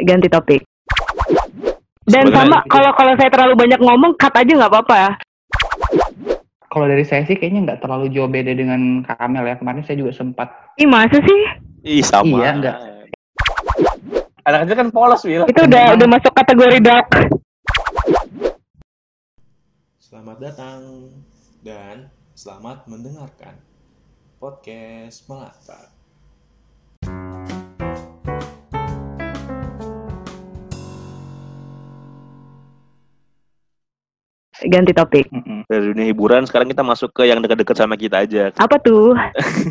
ganti topik. Dan Sebenarnya sama itu- kalau kalau saya terlalu banyak ngomong, cut aja nggak apa-apa ya. Kalau dari saya sih kayaknya nggak terlalu jauh beda dengan Kak Amel ya. Kemarin saya juga sempat Ih masa sih? Ih sama. Iya, enggak. Anak kecil kan polos Wil. Itu udah udah masuk kategori dark. Selamat datang dan selamat mendengarkan podcast Melata. Ganti topik. Mm-mm. Dari dunia hiburan sekarang kita masuk ke yang dekat-dekat sama kita aja. Apa tuh?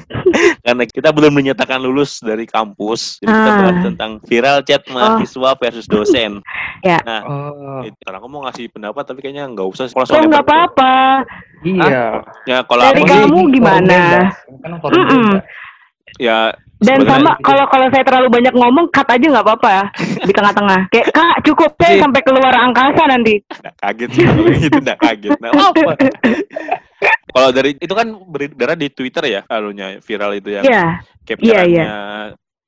Karena kita belum dinyatakan lulus dari kampus. Jadi kita Ah. bahas tentang viral chat mahasiswa versus dosen. Ya. Nah, Oh, itu, karena aku mau ngasih pendapat tapi kayaknya nggak usah. Kalau Oh soalnya nggak apa-apa. iya. Ya kalau Dari aku kamu sih, gimana? Kan forum Mm-mm. Ya Dan sama kalau kalau saya terlalu banyak ngomong, cut aja nggak apa-apa ya di tengah-tengah. Kayak kak cukup saya Oke. sampai keluar angkasa nanti. nggak kaget itu nggak kaget. Nah, apa? Kalau dari itu kan beredar di Twitter ya, alunya viral itu yang Iya. capture-nya Iya,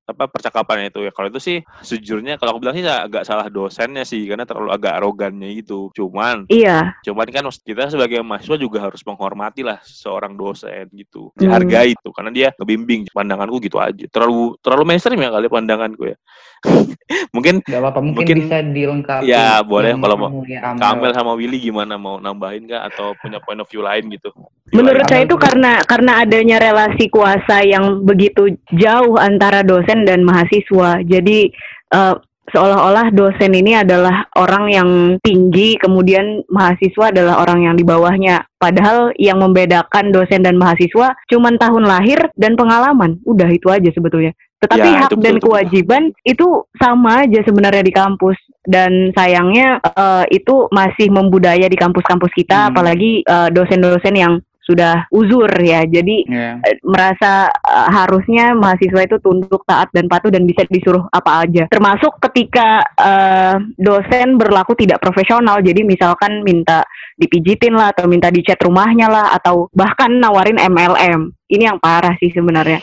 apa percakapannya itu ya. Kalau itu sih sejujurnya kalau aku bilang sih agak salah dosennya sih karena terlalu agak arogannya gitu. Cuman Iya. cuman kan kita sebagai mahasiswa juga harus menghormati lah seorang dosen gitu. Hmm. Dihargai itu karena dia ngebimbing. Pandanganku gitu aja. Terlalu terlalu mainstream ya kali pandanganku ya. Mungkin Gak apa-apa, mungkin, Mungkin- bisa dilengkapi. Ya, boleh kalau mau. Amel. Kamel sama Willy gimana mau nambahin kah atau punya point of view lain gitu? Menurut Gimana? saya itu karena karena adanya relasi kuasa yang begitu jauh antara dosen dan mahasiswa. Jadi eh, seolah-olah dosen ini adalah orang yang tinggi, kemudian mahasiswa adalah orang yang di bawahnya. Padahal yang membedakan dosen dan mahasiswa cuma tahun lahir dan pengalaman. Udah itu aja sebetulnya. Tetapi Ya, hak itu dan betul, betul. kewajiban itu sama aja sebenarnya di kampus. Dan sayangnya eh, itu masih membudaya di kampus-kampus kita, Hmm. apalagi eh, dosen-dosen yang sudah uzur ya. Jadi Ya. eh, merasa eh, harusnya mahasiswa itu tunduk, taat dan patuh dan bisa disuruh apa aja. Termasuk ketika eh, dosen berlaku tidak profesional. Jadi misalkan minta dipijitin lah atau minta dicat rumahnya lah atau bahkan nawarin MLM. Ini yang parah sih sebenarnya.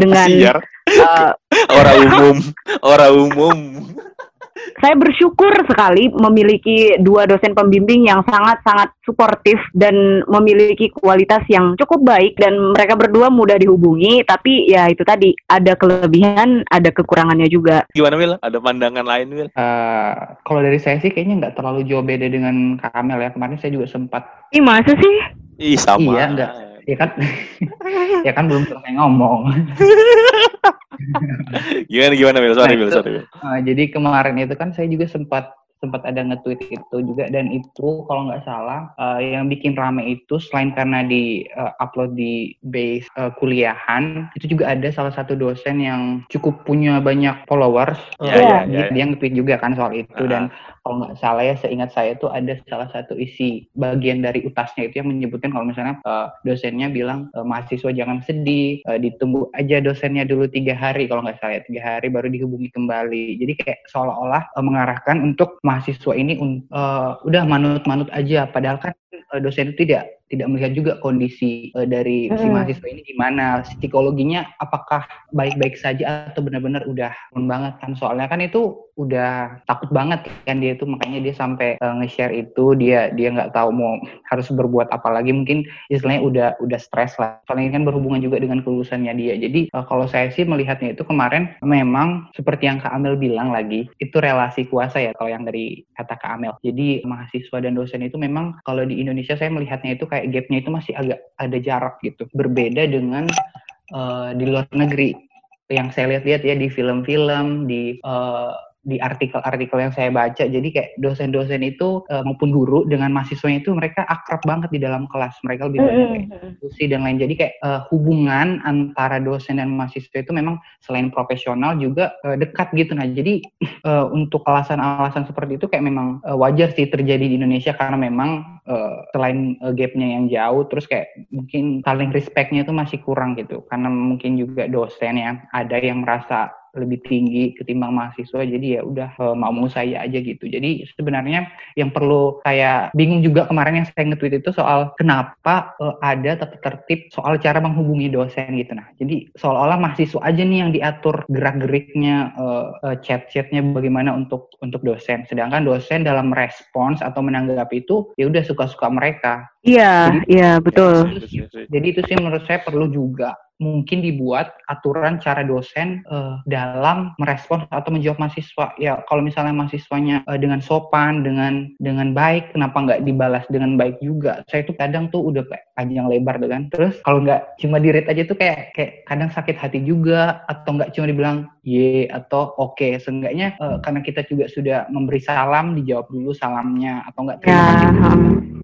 Dengan eh, orang umum, orang umum. Saya bersyukur sekali memiliki dua dosen pembimbing yang sangat-sangat suportif dan memiliki kualitas yang cukup baik dan mereka berdua mudah dihubungi tapi ya itu tadi ada kelebihan ada kekurangannya juga Gimana Wil? Ada pandangan lain Wil? Eh, kalau dari saya sih kayaknya nggak terlalu jauh beda dengan Kak Amel ya. Kemarin saya juga sempat, Ih masa sih? Ih sama. Iya, enggak. ya kan, ya kan belum selesai ngomong. Gimana gimana Wil? Sorry Nah, Wil, itu- sorry Wil. Eh, jadi kemarin itu kan saya juga sempat sempat ada nge-tweet itu juga. Dan itu kalau nggak salah eh, yang bikin rame itu selain karena di eh, upload di base eh, kuliahan itu juga ada salah satu dosen yang cukup punya banyak followers. Iya, Eh, iya, dia, iya. dia nge-tweet juga kan soal itu. Ah. dan kalau nggak salah ya seingat saya itu ada salah satu isi bagian dari utasnya itu yang menyebutkan kalau misalnya eh, dosennya bilang eh, mahasiswa jangan sedih eh, ditunggu aja dosennya dulu tiga hari. Kalau nggak salah ya, tiga hari baru dihubungi kembali. Jadi kayak seolah-olah eh, mengarahkan untuk mahasiswa ini eh, udah manut-manut aja. Padahal kan eh, dosen itu tidak tidak melihat juga kondisi eh, dari si Hmm. mahasiswa ini gimana psikologinya apakah baik-baik saja atau benar-benar udah down banget kan? Soalnya kan itu udah takut banget kan dia itu makanya dia sampai eh, nge-share itu dia dia nggak tahu mau harus berbuat apa lagi. Mungkin istilahnya udah udah stres lah. Soalnya ini kan berhubungan juga dengan kelulusannya dia. Jadi eh, kalau saya sih melihatnya itu kemarin memang seperti yang Kak Amel bilang lagi itu relasi kuasa ya kalau yang dari kata Kak Amel. Jadi mahasiswa dan dosen itu memang kalau di Indonesia saya melihatnya itu kayak gapnya itu masih agak ada jarak gitu. Berbeda dengan eh, di luar negeri. Yang saya lihat-lihat ya di film-film di eh, di artikel-artikel yang saya baca. Jadi kayak dosen-dosen itu eh, maupun guru dengan mahasiswanya itu mereka akrab banget di dalam kelas. Mereka lebih banyak kayak diskusi dan lain. Jadi kayak eh, hubungan antara dosen dan mahasiswa itu memang selain profesional juga eh, dekat gitu. Nah jadi eh, untuk alasan-alasan seperti itu kayak memang eh, wajar sih terjadi di Indonesia. Karena memang uh, selain uh, gapnya yang jauh terus kayak mungkin saling respectnya itu masih kurang gitu. Karena mungkin juga dosen ya ada yang merasa lebih tinggi ketimbang mahasiswa jadi ya udah uh, mau mau saya aja gitu. Jadi sebenarnya yang perlu saya bingung juga kemarin yang saya nge-tweet itu soal kenapa uh, ada tata tertib soal cara menghubungi dosen gitu. Nah jadi seolah-olah mahasiswa aja nih yang diatur gerak-geriknya uh, uh, chat-chatnya bagaimana untuk untuk dosen. Sedangkan dosen dalam respons atau menanggapi itu ya udah suka-suka mereka Iya, iya betul. Jadi itu sih menurut saya perlu juga mungkin dibuat aturan cara dosen uh, dalam merespons atau menjawab mahasiswa. Ya kalau misalnya mahasiswanya uh, dengan sopan, dengan dengan baik, kenapa nggak dibalas dengan baik juga? Saya tuh kadang tuh udah kayak panjang lebar kan. Terus kalau nggak cuma di aja tuh kayak kayak kadang sakit hati juga atau nggak cuma dibilang ye atau oke. Okay. Seenggaknya uh, karena kita juga sudah memberi salam, dijawab dulu salamnya atau nggak terima ya.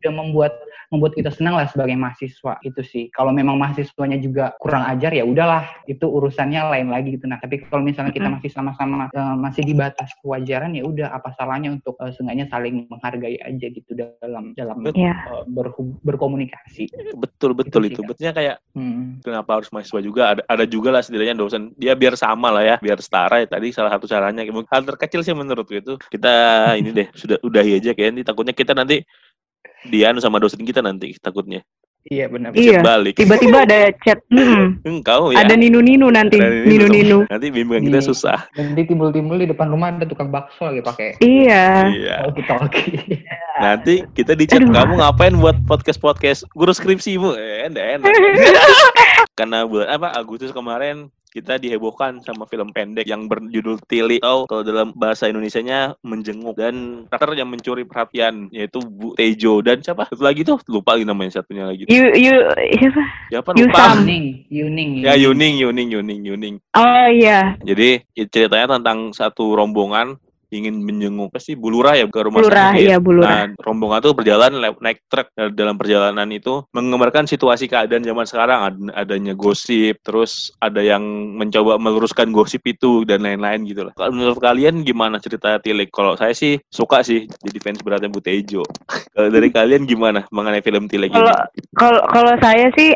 Sudah membuat membuat kita senang lah sebagai mahasiswa itu sih. Kalau memang mahasiswanya juga kurang ajar ya udahlah itu urusannya lain lagi gitu. Nah tapi kalau misalnya kita masih sama-sama uh, masih di batas kewajaran ya udah apa salahnya untuk uh, seenggaknya saling menghargai aja gitu dalam dalam yeah. uh, ber, berkomunikasi. Betul betul itu. itu. Betulnya kayak hmm. kenapa harus mahasiswa juga ada ada juga lah setidaknya dosen dia biar sama lah ya biar setara ya tadi salah satu caranya hal terkecil sih menurutku itu kita ini deh sudah udahi aja kayak ini takutnya kita nanti Dian sama dosen kita nanti takutnya. Iya benar. Iya. Balik. Tiba-tiba ada chat. Hmm. Engkau ya. Ada ninu-ninu nanti. Ninu-ninu. Nanti bimbingan kita iya. susah. Nanti timbul-timbul di depan rumah ada tukang bakso lagi pakai. Iya. Iya. nanti kita di chat kamu ngapain buat podcast podcast guru skripsimu? Eh, enak. Karena buat apa Agustus kemarin kita dihebohkan sama film pendek yang berjudul Tili atau kalau dalam bahasa Indonesia-nya menjenguk dan karakter yang mencuri perhatian yaitu Bu Tejo. Dan siapa? Satu lagi tuh? Lupa lagi namanya satunya lagi you you siapa? Siapa? Lupa. Yuning Yuning ya Yuning Yuning Yuning Yuning. Oh iya. Jadi ceritanya tentang satu rombongan ingin menjenguk sih Bulura ya ke rumah Bulura, sakit. Iya, Bulura. Nah, rombongan tuh berjalan naik truk dalam perjalanan itu menggambarkan situasi keadaan zaman sekarang Ad adanya gosip, terus ada yang mencoba meluruskan gosip itu dan lain-lain gitu lah. Kalau menurut kalian gimana cerita Tilik? Kalau saya sih suka sih jadi fans beratnya Butejo. Kalau dari kalian gimana mengenai film Tilik ini? Kalau kalau saya sih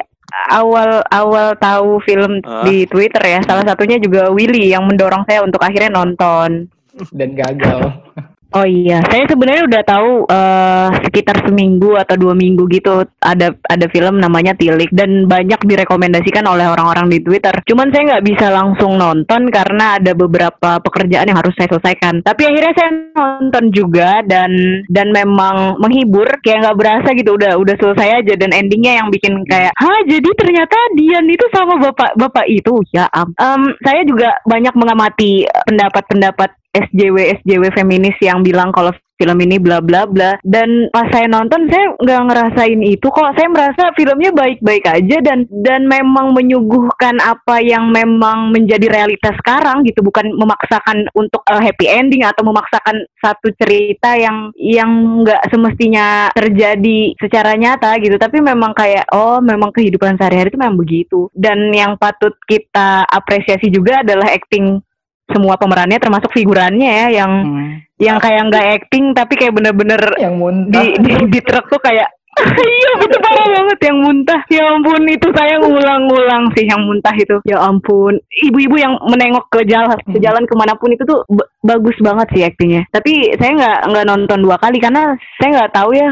awal awal tahu film uh. di Twitter ya salah satunya juga Willy yang mendorong saya untuk akhirnya nonton dan gagal. Oh iya, saya sebenarnya udah tahu uh, sekitar seminggu atau dua minggu gitu ada ada film namanya Tilik dan banyak direkomendasikan oleh orang-orang di Twitter. Cuman saya nggak bisa langsung nonton karena ada beberapa pekerjaan yang harus saya selesaikan. Tapi akhirnya saya nonton juga dan dan memang menghibur kayak nggak berasa gitu udah udah selesai aja dan endingnya yang bikin kayak hah jadi ternyata Dian itu sama bapak bapak itu ya um, saya juga banyak mengamati pendapat-pendapat SJW SJW feminis yang bilang kalau film ini bla bla bla. Dan pas saya nonton saya nggak ngerasain itu. Kok saya merasa filmnya baik-baik aja dan dan memang menyuguhkan apa yang memang menjadi realitas sekarang gitu. Bukan memaksakan untuk uh, happy ending atau memaksakan satu cerita yang yang nggak semestinya terjadi secara nyata gitu. Tapi memang kayak oh memang kehidupan sehari-hari itu memang begitu. Dan yang patut kita apresiasi juga adalah acting semua pemerannya termasuk figurannya ya yang hmm. yang kayak nggak acting tapi kayak bener-bener yang di, di di truk tuh kayak iya betul parah banget yang muntah. Ya ampun itu saya ngulang-ngulang sih yang muntah itu. Ya ampun. Ibu-ibu yang menengok ke jalan ke hmm. jalan ke mana pun itu tuh bagus banget sih aktingnya tapi saya nggak nggak nonton dua kali karena saya nggak tahu ya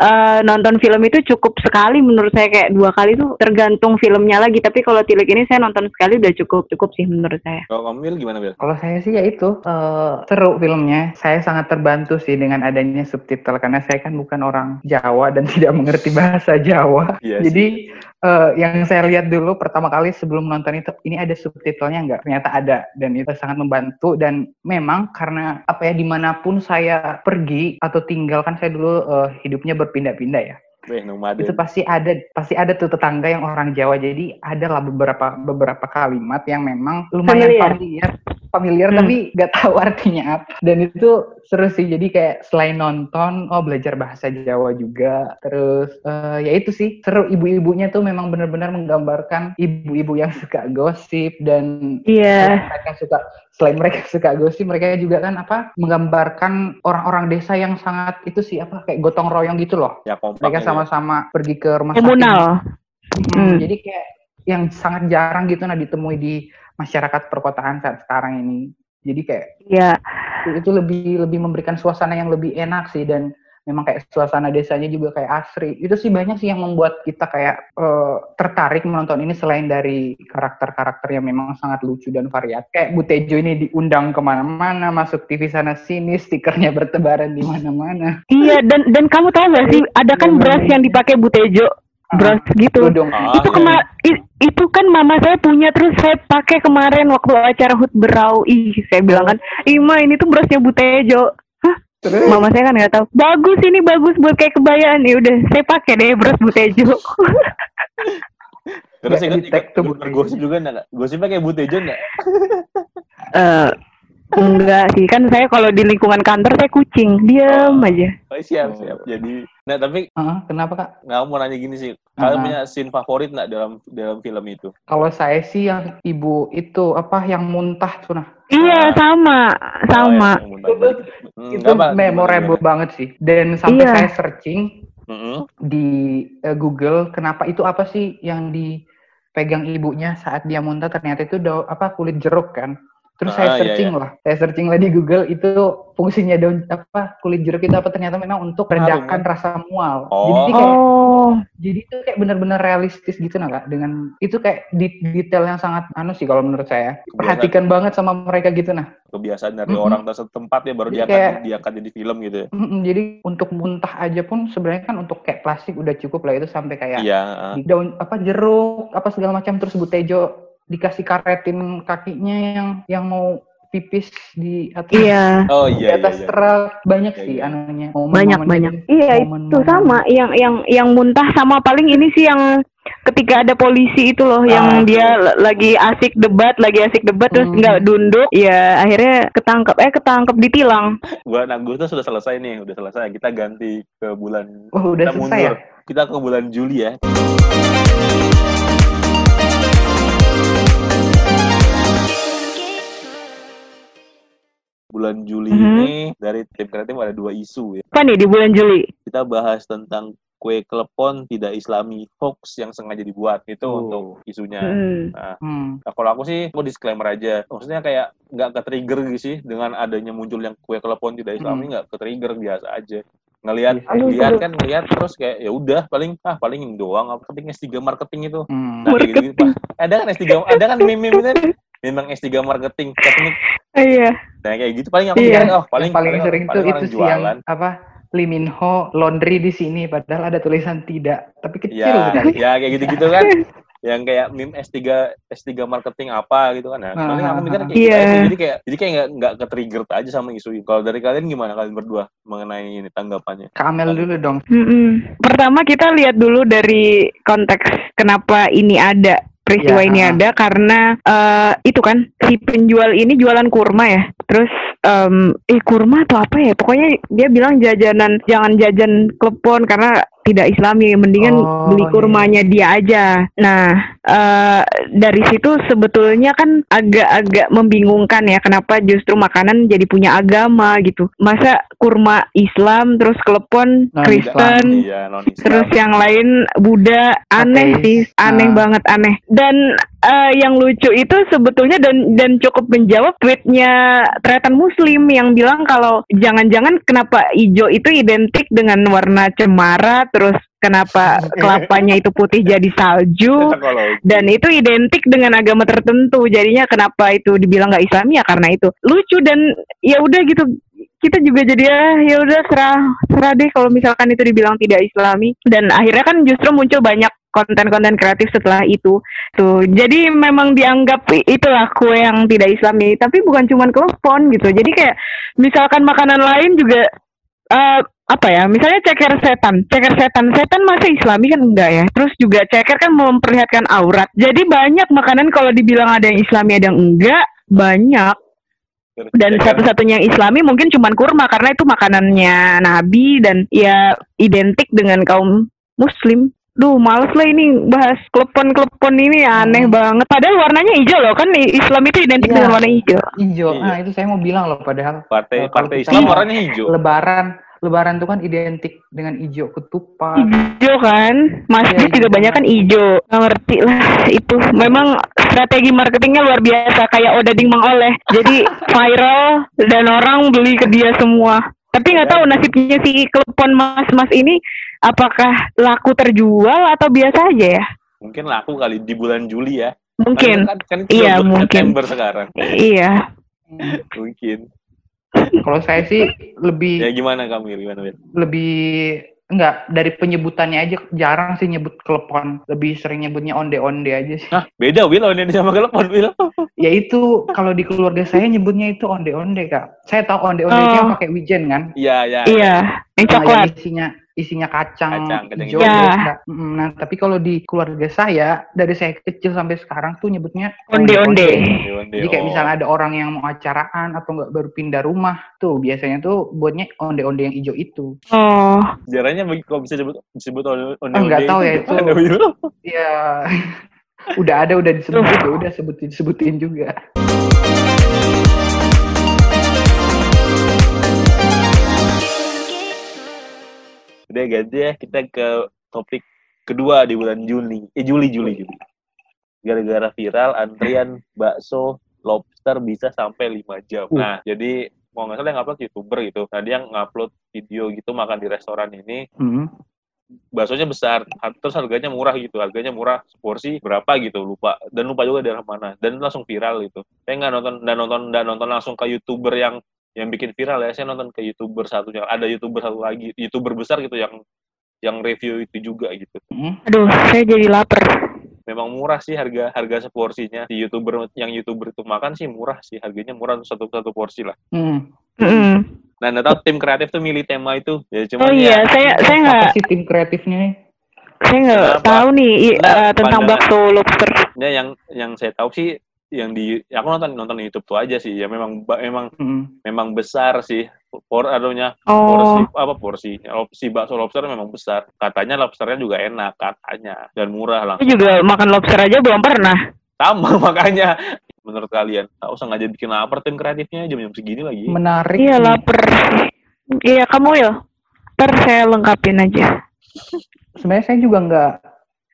uh, nonton film itu cukup sekali menurut saya kayak dua kali tuh tergantung filmnya lagi. Tapi kalau tilik ini saya nonton sekali udah cukup cukup sih menurut saya. Kalau kamu gimana Bil? kalau saya sih ya itu uh, seru filmnya. Saya sangat terbantu sih dengan adanya subtitle karena saya kan bukan orang Jawa dan tidak mengerti bahasa Jawa. Iya jadi uh, yang saya lihat dulu pertama kali sebelum nonton itu ini ada subtitlenya nggak? Ternyata ada. Dan itu sangat membantu. Dan memang karena apa ya di mana pun saya pergi atau tinggal kan saya dulu uh, hidupnya berpindah-pindah ya. Itu pasti ada pasti ada tuh tetangga yang orang Jawa. Jadi adalah beberapa beberapa kalimat yang memang lumayan familiar. familiar Hmm. tapi nggak tahu artinya apa. Dan itu seru sih. Jadi kayak selain nonton, oh belajar bahasa Jawa juga. Terus eh, ya itu sih seru. Ibu-ibunya tuh memang benar-benar menggambarkan ibu-ibu yang suka gosip dan Iya. mereka suka selain mereka suka gosip mereka juga kan apa menggambarkan orang-orang desa yang sangat itu sih apa kayak gotong royong gitu loh Ya kompak. mereka ya. sama-sama pergi ke rumah sakit Komunal. Hmm, Hmm. jadi kayak yang sangat jarang gitu nah ditemui di masyarakat perkotaan saat sekarang ini. Jadi kayak Iya. itu, itu lebih lebih memberikan suasana yang lebih enak sih dan memang kayak suasana desanya juga kayak asri. Itu sih banyak sih yang membuat kita kayak eh, tertarik menonton ini selain dari karakter-karakter yang memang sangat lucu dan variatif kayak Bu Tejo ini diundang ke mana-mana masuk TV sana sini stikernya bertebaran di mana-mana. Iya dan dan kamu tahu gak sih ada kan beras yang dipakai Bu Tejo beras gitu. Itu dong Ah, itu iya. kema i- itu kan mama saya punya terus saya pakai kemarin waktu acara Hut Berau. Ih, saya bilang kan, "Ima, ini tuh berasnya Bu Tejo." Hah? Terus? Mama saya kan nggak tahu. Bagus ini bagus buat kayak kebayaan. Ya udah, saya pakai deh beras Bu Tejo. Terus Nggak ikut ikut tuh ikut Bu Tejo. gosip juga enggak? Gosipnya kayak Bu Tejo enggak? Eh, enggak sih, kan saya kalau di lingkungan kantor saya kucing, diam aja. Oh, siap, Oh. siap. Jadi, nah tapi Heeh, kenapa kak nggak mau nanya gini sih. Kalian Ah. punya scene favorit nggak dalam dalam film itu? Kalau saya sih yang ibu itu apa yang muntah tuh nah Iya, sama, sama. Oh, yang muntah. Hmm, itu apa, memorable gimana? banget sih. Dan sampai Iya. saya searching Mm-mm. di eh, Google kenapa itu apa sih yang dipegang ibunya saat dia muntah ternyata itu daun apa kulit jeruk kan. Terus Ah, saya iya, searching lah, saya searching lah di Google itu fungsinya daun apa kulit jeruk itu apa ternyata memang untuk meredakan kan? rasa mual. Oh. Jadi kayak Oh, jadi itu kayak bener-bener realistis gitu nah kak dengan itu kayak di- detail yang sangat anu sih kalau menurut saya perhatikan banget sama mereka gitu nah Kebiasaan dari Mm-mm. orang setempat ya baru Jadi diangkat kayak- diangkat jadi film gitu ya. Mm-mm, jadi untuk muntah aja pun sebenarnya kan untuk kayak plastik udah cukup lah itu sampai kayak Iya. ah. di daun apa jeruk apa segala macam terus Bu Tejo dikasih karetin kakinya yang yang mau pipis di atas iya. Oh di iya iya. atas iya. truk banyak Iya, sih iya. anunya banyak Momen-momen banyak gitu. iya Momen-momen. itu sama yang yang yang muntah sama paling ini sih yang ketika ada polisi itu loh Ah, yang itu. dia lagi asik debat lagi asik debat terus Hmm. nggak dunduk ya akhirnya ketangkep eh ketangkep ditilang Bulan Agustus sudah selesai nih, udah selesai. Kita ganti ke bulan oh udah kita selesai ya Kita ke bulan Juli ya. Bulan Juli Mhm. ini dari tim kreatif ada dua isu ya. apa nih di bulan Juli Kita bahas tentang kue klepon tidak islami hoax yang sengaja dibuat. Itu Oh. untuk isunya. Hmm. Hmm. Nah, kalau aku sih mau disclaimer aja. Maksudnya kayak nggak ke trigger gitu sih dengan adanya muncul yang kue klepon tidak islami Hmm. nggak ke trigger biasa aja. Ngelihat Biasa aja. lihat kan ngelihat terus kayak ya udah paling ah paling ini doang apa penting S3 marketing itu. Hmm. Nah, kayak gitu, gitu. Ada kan S3 ada kan meme-meme kan memang S3 marketing teknik. iya Nah, kayak gitu paling aku Iya. oh paling yang paling, sering tuh paling itu orang sih yang jualan. apa Lee Min Ho laundry di sini padahal ada tulisan tidak tapi kecil Ya, sekali. ya kayak gitu-gitu kan. yang kayak meme S3 S3 marketing apa gitu kan. Nah, Ah, paling aku mikir kayak Iya. gitu. Jadi kayak jadi kayak nggak nggak ke trigger aja sama isu ini. Kalau dari kalian gimana kalian berdua mengenai ini tanggapannya? Kak Amel dulu dong. Mm-mm. pertama kita lihat dulu dari konteks kenapa ini ada peristiwa Ya, ini ah. ada karena eh, itu kan si penjual ini jualan kurma ya terus em, eh kurma atau apa ya? Pokoknya dia bilang jajanan jangan jajan klepon karena tidak islami. Mendingan Oh, beli iya. kurmanya dia aja. Nah eh, dari situ sebetulnya kan agak-agak membingungkan ya kenapa justru makanan jadi punya agama gitu. Masa kurma Islam terus klepon Kristen Iya, terus yang lain Buddha. Aneh Ateis. sih aneh Ah. banget aneh. Dan eh, yang lucu itu sebetulnya dan dan cukup menjawab tweetnya Tretan Muslim yang bilang kalau jangan-jangan kenapa hijau itu identik dengan warna cemara terus kenapa kelapanya itu putih jadi salju dan itu identik dengan agama tertentu. Jadinya kenapa itu dibilang nggak Islami ya karena itu lucu dan ya udah gitu. Kita juga jadi ya ya udah serah serah deh kalau misalkan itu dibilang tidak Islami. Dan akhirnya kan justru muncul banyak konten-konten kreatif setelah itu. Tuh jadi memang dianggap itulah kue yang tidak Islami tapi bukan cuman klepon gitu. Jadi kayak misalkan makanan lain juga eh apa ya misalnya ceker setan. Ceker setan. Setan masa islami kan? Enggak ya? Terus juga ceker kan memperlihatkan aurat. Jadi banyak makanan kalau dibilang ada yang islami ada yang enggak banyak. Dan satu-satunya yang Islami mungkin cuman kurma karena itu makanannya Nabi dan ya identik dengan kaum Muslim. Duh, males lah ini bahas klepon-klepon ini aneh Hmm. banget. Padahal warnanya hijau loh kan Islam itu identik Iya. dengan warna hijau. Hijau. Iya. Nah, itu saya mau bilang loh padahal Partai kalau partai Islam warnanya hijau. lebaran lebaran itu kan identik dengan hijau ketupat. Hijau kan, masjid Iya, juga banyak kan hijau. Nggak ngerti lah itu. Memang strategi marketingnya luar biasa kayak Odading Mang Oleh. Jadi viral dan orang beli ke dia semua. Tapi nggak tahu nasibnya si klepon mas-mas ini apakah laku terjual atau biasa aja ya? Mungkin laku kali di bulan Juli ya. Mungkin. Kan, kan itu Iya, mungkin. September sekarang. Iya. Mungkin. Kalau saya sih lebih Ya gimana kamu gimana lebih enggak dari penyebutannya aja jarang sih nyebut klepon lebih sering nyebutnya onde-onde aja sih Hah, beda Wil ini sama telepon Wil. ya itu kalau di keluarga saya nyebutnya itu onde-onde kak saya tahu onde-onde Oh. pakai wijen kan Iya, ya. Iya. Yang coklat. yang isinya isinya kacang, Kacang, hijau hijau. ya. Mm, nah tapi kalau di keluarga saya dari saya kecil sampai sekarang tuh nyebutnya Onde-onde. jadi kayak misalnya ada orang yang mau acaraan atau enggak baru pindah rumah tuh biasanya tuh buatnya onde-onde yang hijau itu Oh. Jarangnya bagi- kalau bisa disebut disebut onde onde. Ah, nggak tahu ya, itu. Ada Wil. ya udah ada udah disebutin ya udah sebutin sebutin juga Udah ganti ya kita ke topik kedua di bulan Juni. Eh Juli Juli Juli. Gara-gara viral antrian bakso lobster bisa sampai 5 jam. Uh. Nah, jadi mau nggak salah yang upload youtuber gitu. Nah dia ngupload video gitu makan di restoran ini Hmm. baksonya besar terus harganya murah gitu harganya murah porsi berapa gitu lupa dan lupa juga daerah mana dan langsung viral gitu saya nggak nonton dan nonton dan nonton langsung ke youtuber yang yang bikin viral ya saya nonton ke youtuber satunya ada youtuber satu lagi youtuber besar gitu yang yang review itu juga gitu Hmm. Aduh, saya jadi lapar. memang murah sih harga harga seporsinya di youtuber yang youtuber itu makan sih murah sih harganya murah satu satu porsi lah Hmm. Mm-mm. nah nggak tahu tim kreatif tuh milih tema itu ya cuma Oh iya, saya saya nggak sih tim kreatifnya nih saya nggak tahu nih Nah, eh, tentang bakso lobster. ya yang yang saya tahu sih yang di ya aku nonton nonton di YouTube tuh aja sih ya memang memang Hmm. memang besar sih por adunya Oh, porsi apa porsi si bakso lobster memang besar katanya lobsternya juga enak katanya dan murah langsung juga makan lobster aja belum pernah. sama makanya menurut kalian tak usah ngajak bikin lapar tim kreatifnya jam-jam segini lagi menarik Iya lapar. Iya kamu ya. Ntar saya lengkapin aja. sebenarnya saya juga nggak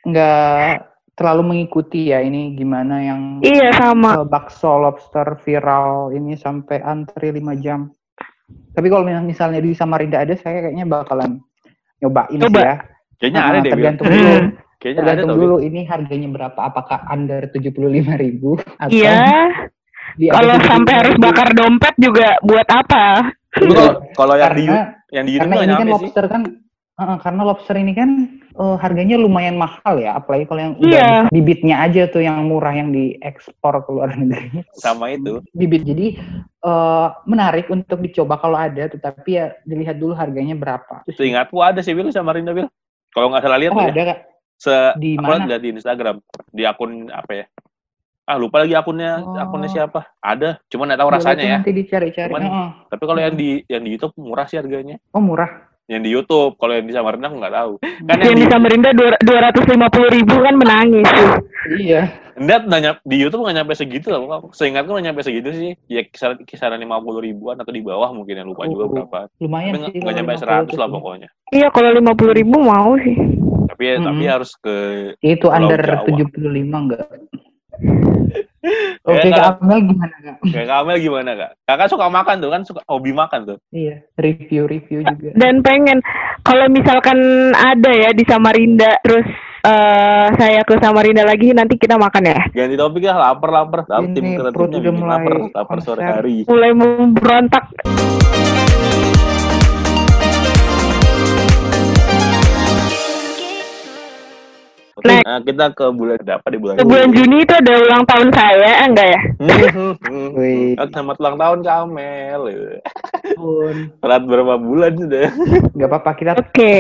nggak terlalu mengikuti ya ini gimana yang Iya sama. eh, bakso lobster viral ini sampai antri 5 jam. Tapi kalau mis- misalnya di Samarinda ada, saya kayaknya bakalan nyobain Coba. sih ya. kayaknya Nah, ada deh tergantung dulu. Kayaknya ada Tergantung Wil. dulu ini harganya berapa? Apakah under 75.000 ribu atau Iya. Kalau sampai harus 75.000? bakar dompet juga buat apa? Kalau yang di Karena yang di YouTube karena ini kan nyampe sih lobster kan uh, karena lobster ini kan uh, harganya lumayan mahal ya apalagi kalau yang Iya. udah bibitnya aja tuh yang murah yang diekspor ke luar negeri. Sama itu. Bibit. Jadi uh, menarik untuk dicoba kalau ada tetapi ya dilihat dulu harganya berapa. Terus- seingatku ada sih Wil sama Rinda Wil kalau nggak salah lihat oh tuh ya. ada kak se Di aku mana? lihat di Instagram. Di akun apa ya? Ah lupa lagi akunnya Oh. akunnya siapa. Ada cuma nggak tahu Boleh rasanya ya. nanti dicari-cari. Cuman- Heeh. tapi kalau yang di yang di YouTube murah sih harganya. Oh murah yang di YouTube kalau yang di Samarinda aku nggak tahu kan yang Yang di di Samarinda dua ratus lima puluh ribu kan menangis. iya Enggak, nggak nyam- di YouTube nggak nyampe segitu lah. Seingatku nggak nyampe segitu sih. Ya kisaran kisaran lima puluh ribuan atau di bawah mungkin yang lupa juga Oh. berapa. lumayan Tapi nggak sih nggak nyampe 50 seratus lah pokoknya. Iya kalau lima puluh ribu mau sih. Tapi ya, tapi Mm-mm. harus ke itu under Jawa. 75 enggak oke Ya, kak Amel gimana kak kayak Kamel gimana kak? Kakak suka makan tuh kan suka hobi makan tuh. iya review-review juga Dan pengen kalau misalkan ada ya di Samarinda terus eh, saya ke Samarinda lagi nanti kita makan ya. Ganti topik ya lapar lapar. Tahu tim kreatifnya bikin mulai lapar lapar sore hari. Mulai memberontak. Oke, Next. nah kita ke bulan berapa di bulan Ke bulan Juni itu ada ulang tahun saya eh, enggak ya? Wih, Selamat ulang tahun Kamel. Telat berapa bulan sudah? nggak apa-apa kita Oke.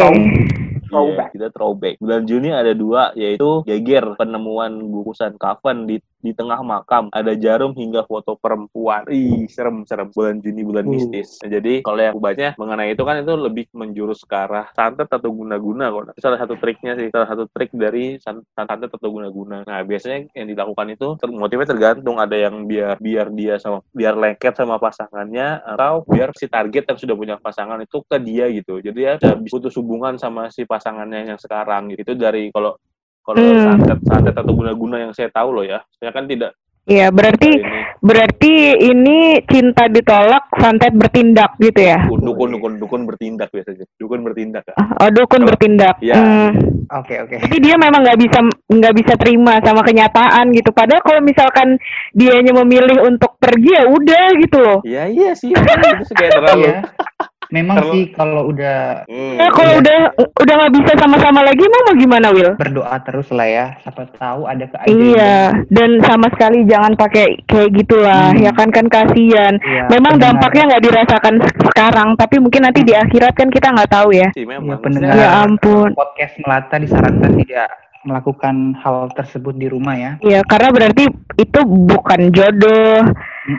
Throwback. Iya, kita throwback. Bulan Juni ada dua, yaitu Geger penemuan bungkusan kafan di di tengah makam ada jarum hingga foto perempuan. Ih, serem serem bulan Juni bulan Uh. mistis. Nah, jadi kalau yang aku baca mengenai itu kan itu lebih menjurus ke arah santet atau guna-guna kok. Itu salah satu triknya sih, salah satu trik dari san- santet atau guna-guna. Nah, biasanya yang dilakukan itu ter- motifnya tergantung ada yang biar biar dia sama biar lengket sama pasangannya atau biar si target yang sudah punya pasangan itu ke dia gitu. Jadi ya bisa putus hubungan sama si pasangannya yang sekarang gitu. Itu dari kalau kalau Hmm. santet santet atau guna-guna yang saya tahu loh ya. Saya kan tidak Iya, berarti ini berarti ini cinta ditolak, santet bertindak gitu ya? dukun dukun dukun dukun bertindak biasanya. Dukun bertindak ya. Oh, dukun Kalau- bertindak. Iya. Hmm. Oke oke. Jadi dia memang nggak bisa nggak bisa terima sama kenyataan gitu. Padahal kalau misalkan dianya memilih untuk pergi ya udah gitu loh. Iya iya sih. itu kayak terlalu. Iya. Memang Terlalu- sih kalau udah Hmm. Ya kalau Iya. udah udah nggak bisa sama-sama lagi emang mau gimana Will? berdoa terus lah ya. Siapa tahu ada keajaiban. Iya, dan sama sekali jangan pakai kayak gitulah, Hmm. ya kan kan kasihan. Iya, Memang pendengar- dampaknya nggak dirasakan se- sekarang, tapi mungkin nanti di akhirat kan kita nggak tahu ya. sih Iya, memang. pendengar. Ya ampun. podcast melata disarankan tidak melakukan hal tersebut di rumah ya. Iya, karena berarti itu bukan jodoh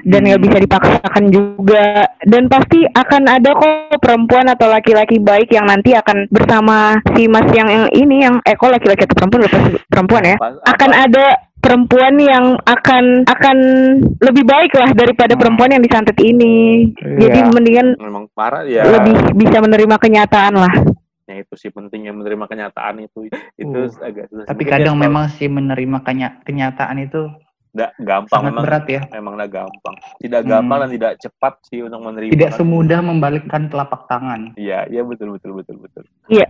dan nggak bisa dipaksakan juga. Dan pasti akan ada kok perempuan atau laki-laki baik yang nanti akan bersama si mas yang, yang ini yang eh kok laki-laki atau perempuan lupa sih, perempuan ya. Akan ada perempuan yang akan akan lebih baik lah daripada Hmm. perempuan yang disantet ini. Jadi Iya. mendingan memang parah ya. lebih bisa menerima kenyataan lah. Ya, itu sih pentingnya menerima kenyataan itu. Itu Uh, agak susah. Tapi kadang dia memang sih menerima kenya- kenyataan itu nggak gampang sangat memang berat ya. memang nggak gampang. Tidak gampang Hmm. dan tidak cepat sih untuk menerima. Tidak semudah membalikkan telapak tangan. Iya, iya betul betul betul betul. Iya.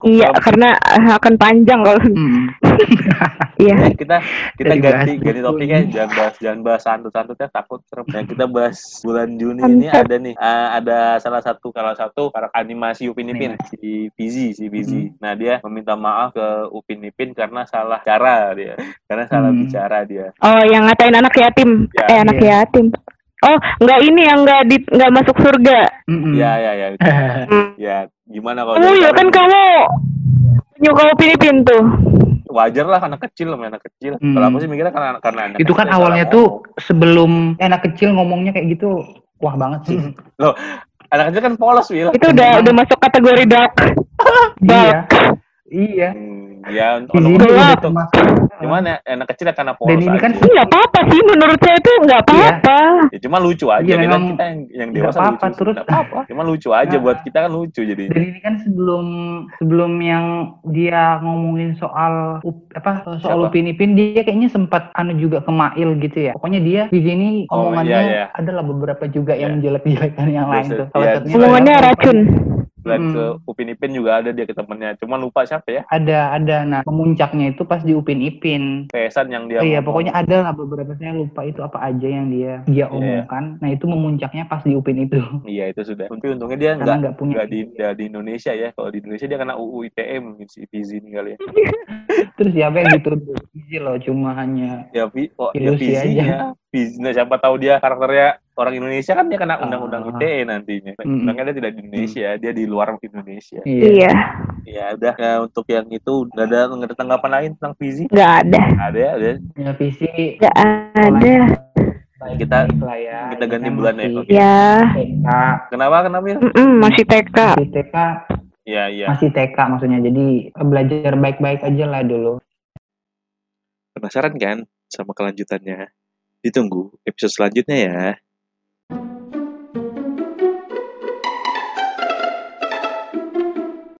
Iya. Kalau- karena akan panjang kalau Hmm. iya. Ya, kita kita Jadi ganti bahas ganti topiknya jangan bahas jangan bahas santut-santutnya takut serem. Ya, kita bahas bulan Juni ini ada nih eh, ada salah satu salah satu karakter animasi Upin Ipin si Fizi si Fizi. Hmm. Nah dia meminta maaf ke Upin Ipin karena salah cara dia karena salah Hmm. bicara dia. Oh, yang ngatain anak yatim. Ya, eh, anak iya. yatim. Oh, nggak ini yang nggak di nggak masuk surga. Mm-mm. Ya ya ya. Ya gimana kalau Oh iya kamu? kan kamu nyuka Upin Ipin tuh. Wajar lah anak kecil sama anak kecil. Hmm. Kalau aku sih mikirnya karena karena anak itu kan kecil awalnya tuh ngomong. sebelum eh, anak kecil ngomongnya kayak gitu wah banget sih anak kecil kan polos Wil. Itu udah udah masuk kategori dark. iya Dark. iya Hmm, ya Gelap. itu. termasuk Cuman ya, anak kecil ya karena polos Dan ini kan. Ini nggak apa-apa sih menurut saya itu nggak apa-apa. Ya, cuma lucu aja Iya, kita, memang kita yang, yang dewasa apa-apa, lucu. terus- Nggak apa-apa. Cuma lucu aja Nah. buat kita kan lucu jadi. dan ini kan sebelum sebelum yang dia ngomongin soal apa soal Siapa? Upin Ipin dia kayaknya sempat anu juga ke Mail gitu ya pokoknya dia di sini Oh, omongannya iya, iya. adalah beberapa juga Iya. yang menjelek-jelekan yang lain tuh salah iya, satunya Omongannya racun. Dan Mm-mm. ke Upin Ipin juga ada dia ke temennya. Cuma lupa siapa ya. ada ada nah pemuncaknya itu pas di Upin Ipin Pesan yang dia iya ngomong. pokoknya ada lah beberapa saya lupa itu apa aja yang dia dia Iya. omongkan nah itu memuncaknya pas di Upin itu Iya itu sudah. Tapi untungnya dia nggak nggak punya nggak di nggak di Indonesia ya. Kalau di Indonesia dia kena UU ITE mungkin si Fizi ini kali ya. terus siapa yang dituduh Easy loh cuma hanya Ya, oh, ya Fizi ya. Nah, siapa tahu dia karakternya orang Indonesia kan dia kena undang-undang Ah. ITE nantinya. Undangnya dia tidak di Indonesia, dia di luar Indonesia. iya Iya, Ya udah ya, untuk yang itu nggak ada nggak ada tanggapan lain tentang Fizi. nggak ada, Ada ya, ada. ya visi nggak ada. Kita- ya kita Ini ganti bulan ya. Ya, TK Kenapa kenapa ya? masih TK. masih TK Ya iya. masih TK maksudnya jadi belajar baik-baik aja lah dulu Penasaran kan sama kelanjutannya? Ditunggu episode selanjutnya ya.